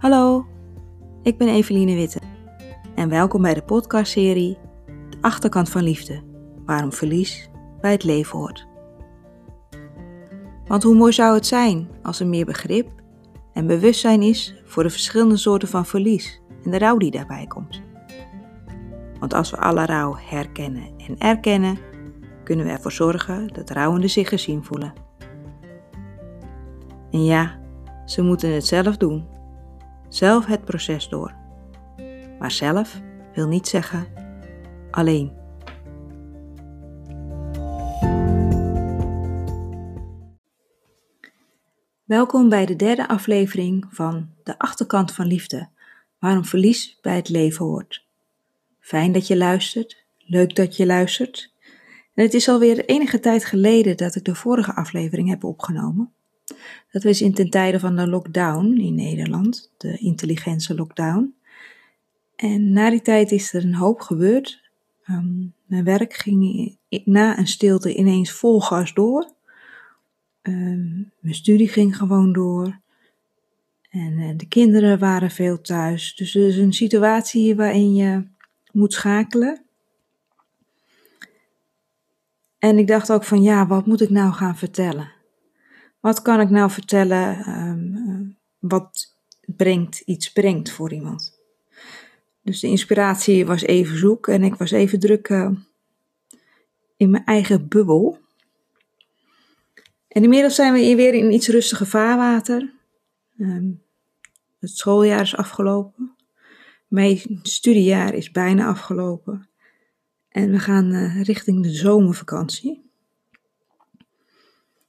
Hallo, ik ben Eveline Witte en welkom bij de podcastserie De Achterkant van Liefde, waarom verlies bij het leven hoort. Want hoe mooi zou het zijn als er meer begrip en bewustzijn is voor de verschillende soorten van verlies en de rouw die daarbij komt. Want als we alle rouw herkennen en erkennen, kunnen we ervoor zorgen dat rouwenden zich gezien voelen. En ja, ze moeten het zelf doen, zelf het proces door. Maar zelf wil niet zeggen alleen. Welkom bij de derde aflevering van De Achterkant van Liefde, waarom verlies bij het leven hoort. Fijn dat je luistert, leuk dat je luistert. En het is alweer enige tijd geleden dat ik de vorige aflevering heb opgenomen. Dat was in ten tijde van de lockdown in Nederland, de intelligente lockdown. En na die tijd is er een hoop gebeurd. Ehm, mijn werk ging na een stilte ineens vol gas door. Ehm, mijn studie ging gewoon door. En uh, de kinderen waren veel thuis. Dus er is een situatie waarin je moet schakelen. En ik dacht ook van ja, wat moet ik nou gaan vertellen? Wat kan ik nou vertellen um, wat brengt, iets brengt voor iemand? Dus de inspiratie was even zoek en ik was even druk uh, in mijn eigen bubbel. En inmiddels zijn we weer in iets rustiger vaarwater. Um, het schooljaar is afgelopen. Mijn studiejaar is bijna afgelopen. En we gaan uh, richting de zomervakantie.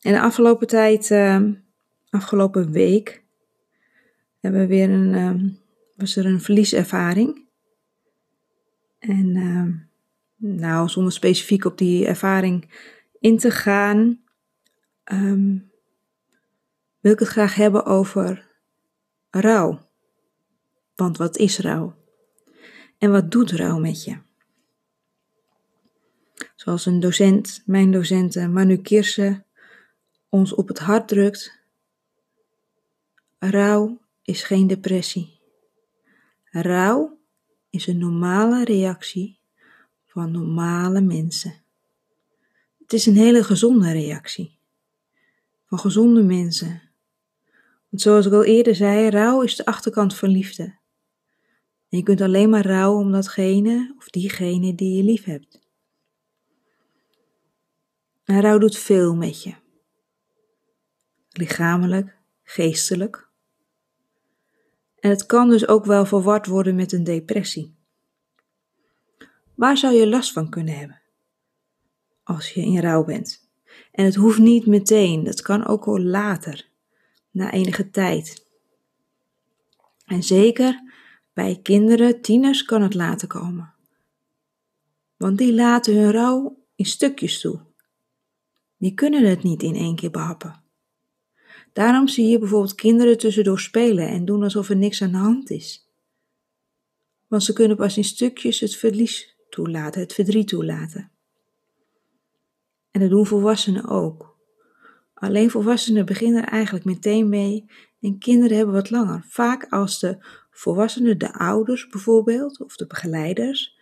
En de afgelopen tijd, uh, afgelopen week, hebben we weer een, uh, was er een verlieservaring. En uh, nou, zonder specifiek op die ervaring in te gaan, wil ik het graag hebben over rouw. Want wat is rouw? En wat doet rouw met je? Zoals een docent, mijn docent Manu Kirse, ons op het hart drukt. Rouw is geen depressie. Rouw is een normale reactie van normale mensen. Het is een hele gezonde reactie van gezonde mensen. Want zoals ik al eerder zei, rouw is de achterkant van liefde. En je kunt alleen maar rouwen om datgene of diegene die je lief hebt. En rouw doet veel met je lichamelijk, geestelijk. En het kan dus ook wel verward worden met een depressie. Waar zou je last van kunnen hebben als je in rouw bent? En het hoeft niet meteen, dat kan ook al later, na enige tijd. En zeker bij kinderen, tieners kan het later komen. Want die laten hun rouw in stukjes toe. Die kunnen het niet in één keer behappen. Daarom zie je bijvoorbeeld kinderen tussendoor spelen en doen alsof er niks aan de hand is. Want ze kunnen pas in stukjes het verlies toelaten, het verdriet toelaten. En dat doen volwassenen ook. Alleen volwassenen beginnen er eigenlijk meteen mee en kinderen hebben wat langer. Vaak als de volwassenen, de ouders bijvoorbeeld, of de begeleiders,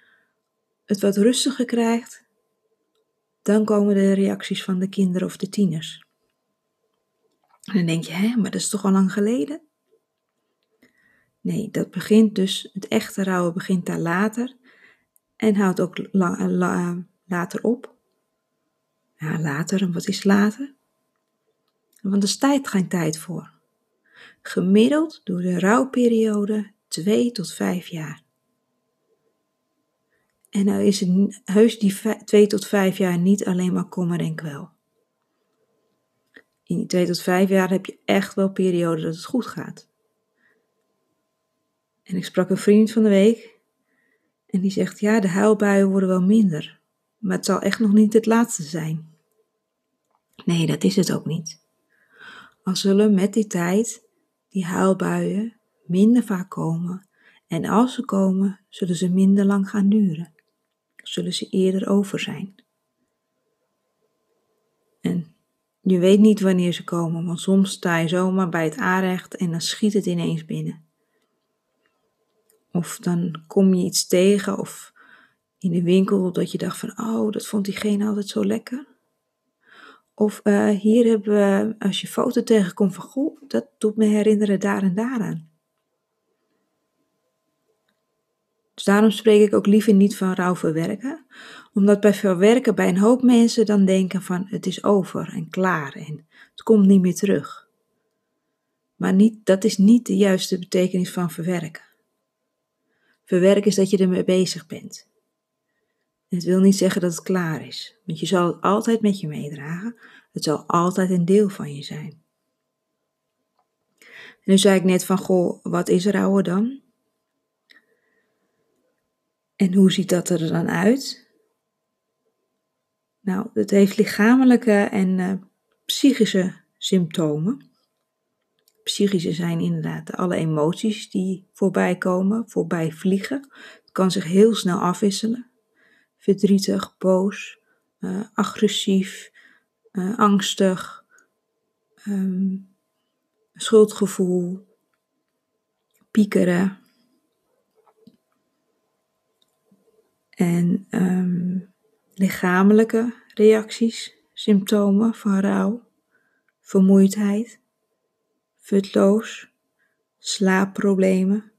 het wat rustiger krijgt, dan komen de reacties van de kinderen of de tieners. En dan denk je, hè, maar dat is toch al lang geleden? Nee, dat begint dus, het echte rouwen begint daar later en houdt ook la, later op. Ja, later, en wat is later? Want er staat geen tijd voor. Gemiddeld door de rouwperiode 2 tot 5 jaar. En nou is het heus die 2 tot 5 jaar niet alleen maar kommer en kwel in die twee tot vijf jaar heb je echt wel perioden dat het goed gaat. En ik sprak een vriend van de week en die zegt, ja, de huilbuien worden wel minder, maar het zal echt nog niet het laatste zijn. Nee, dat is het ook niet. Al zullen met die tijd die huilbuien minder vaak komen en als ze komen, zullen ze minder lang gaan duren. Zullen ze eerder over zijn. En je weet niet wanneer ze komen, want soms sta je zomaar bij het aanrecht en dan schiet het ineens binnen. Of dan kom je iets tegen of in de winkel dat je dacht van, oh, dat vond diegene altijd zo lekker. Of uh, hier hebben we, als je foto tegenkomt van, goh, dat doet me herinneren daar en daaraan. Dus daarom spreek ik ook liever niet van rouw verwerken, omdat bij verwerken bij een hoop mensen dan denken van het is over en klaar en het komt niet meer terug. Maar niet, dat is niet de juiste betekenis van verwerken. Verwerken is dat je ermee bezig bent. En het wil niet zeggen dat het klaar is, want je zal het altijd met je meedragen. Het zal altijd een deel van je zijn. En nu zei ik net van, goh, wat is rouwen dan? En hoe ziet dat er dan uit? Nou, het heeft lichamelijke en uh, psychische symptomen. Psychische zijn inderdaad alle emoties die voorbij komen, voorbij vliegen. Het kan zich heel snel afwisselen. Verdrietig, boos, uh, agressief, uh, angstig, um, schuldgevoel, piekeren. En um, lichamelijke reacties, symptomen van rouw, vermoeidheid, futloos, slaapproblemen,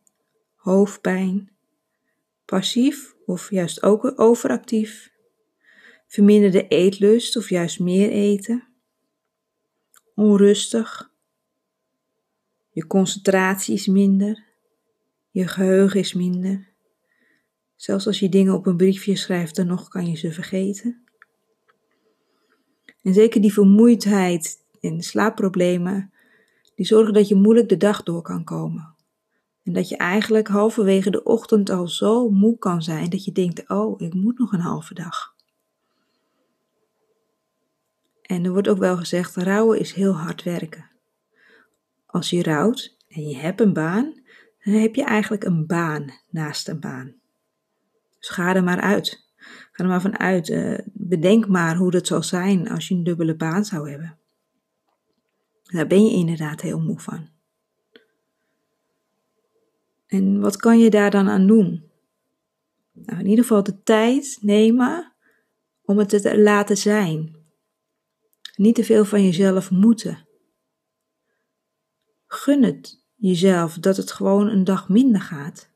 hoofdpijn, passief of juist ook overactief, verminderde eetlust of juist meer eten, onrustig, je concentratie is minder, je geheugen is minder. Zelfs als je dingen op een briefje schrijft, dan nog kan je ze vergeten. En zeker die vermoeidheid en slaapproblemen, die zorgen dat je moeilijk de dag door kan komen. En dat je eigenlijk halverwege de ochtend al zo moe kan zijn dat je denkt: oh, ik moet nog een halve dag. En er wordt ook wel gezegd: rouwen is heel hard werken. Als je rouwt en je hebt een baan, dan heb je eigenlijk een baan naast een baan. Dus ga er maar uit. Ga er maar van uit. Uh, bedenk maar hoe het zal zijn als je een dubbele baan zou hebben. Daar ben je inderdaad heel moe van. En wat kan je daar dan aan doen? Nou, in ieder geval de tijd nemen om het te laten zijn. Niet te veel van jezelf moeten. Gun het jezelf dat het gewoon een dag minder gaat.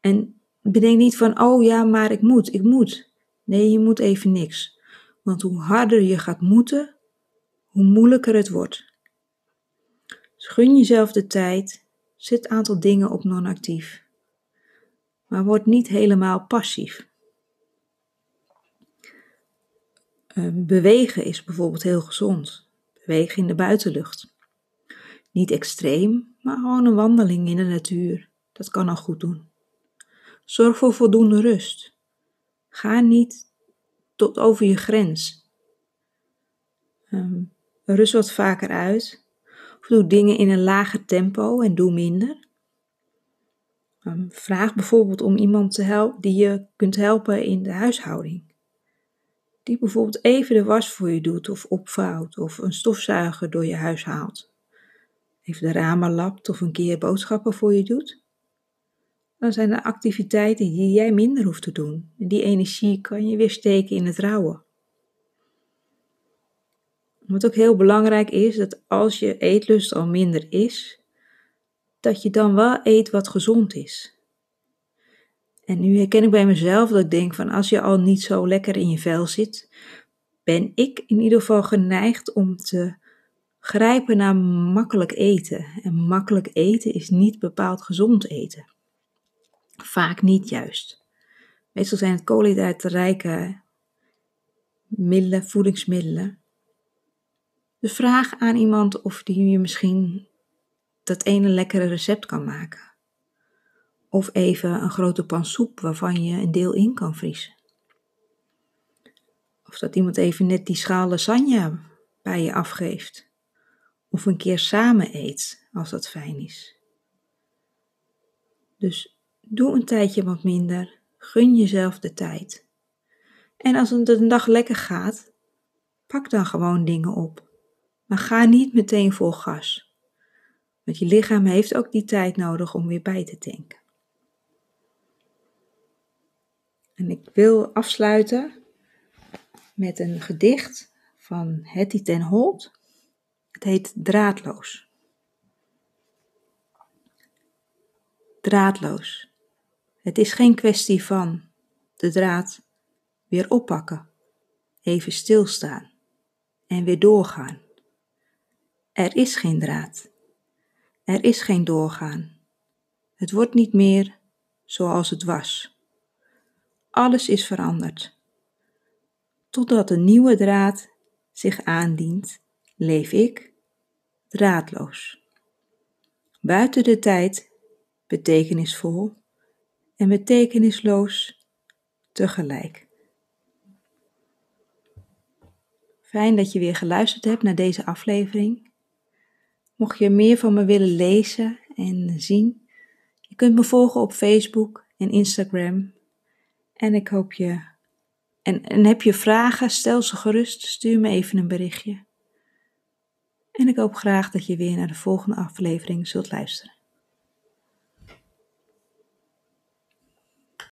En bedenk niet van, oh ja, maar ik moet, ik moet. Nee, je moet even niks. Want hoe harder je gaat moeten, hoe moeilijker het wordt. Gun jezelf de tijd, zet een aantal dingen op non-actief. Maar word niet helemaal passief. Ehm, bewegen is bijvoorbeeld heel gezond. Bewegen in de buitenlucht. Niet extreem, maar gewoon een wandeling in de natuur. Dat kan al goed doen. Zorg voor voldoende rust. Ga niet tot over je grens. Um, rust wat vaker uit. Of doe dingen in een lager tempo en doe minder. Um, vraag bijvoorbeeld om iemand te helpen die je kunt helpen in de huishouding. Die bijvoorbeeld even de was voor je doet of opvouwt of een stofzuiger door je huis haalt. Even de ramen lapt of een keer boodschappen voor je doet dan zijn er activiteiten die jij minder hoeft te doen. En die energie kan je weer steken in het rouwen. Wat ook heel belangrijk is, dat als je eetlust al minder is, dat je dan wel eet wat gezond is. En nu herken ik bij mezelf dat ik denk van als je al niet zo lekker in je vel zit, ben ik in ieder geval geneigd om te grijpen naar makkelijk eten. En makkelijk eten is niet bepaald gezond eten. Vaak niet juist. Meestal zijn het koolhydraatrijke middelen, voedingsmiddelen. Dus vraag aan iemand of die je misschien dat ene lekkere recept kan maken. Of even een grote pan soep waarvan je een deel in kan vriezen. Of dat iemand even net die schaal lasagne bij je afgeeft. Of een keer samen eet, als dat fijn is. Dus Doe een tijdje wat minder. Gun jezelf de tijd. En als het een dag lekker gaat, pak dan gewoon dingen op. Maar ga niet meteen vol gas. Want je lichaam heeft ook die tijd nodig om weer bij te tanken. En ik wil afsluiten met een gedicht van Hetty ten Holt. Het heet Draadloos. Draadloos. Het is geen kwestie van de draad weer oppakken, even stilstaan en weer doorgaan. Er is geen draad. Er is geen doorgaan. Het wordt niet meer zoals het was. Alles is veranderd. Totdat een nieuwe draad zich aandient, leef ik draadloos. Buiten de tijd, betekenisvol en betekenisloos tegelijk. Fijn dat je weer geluisterd hebt naar deze aflevering. Mocht je meer van me willen lezen en zien, je kunt me volgen op Facebook en Instagram. En ik hoop je. En, heb je vragen, stel ze gerust, stuur me even een berichtje. En ik hoop graag dat je weer naar de volgende aflevering zult luisteren.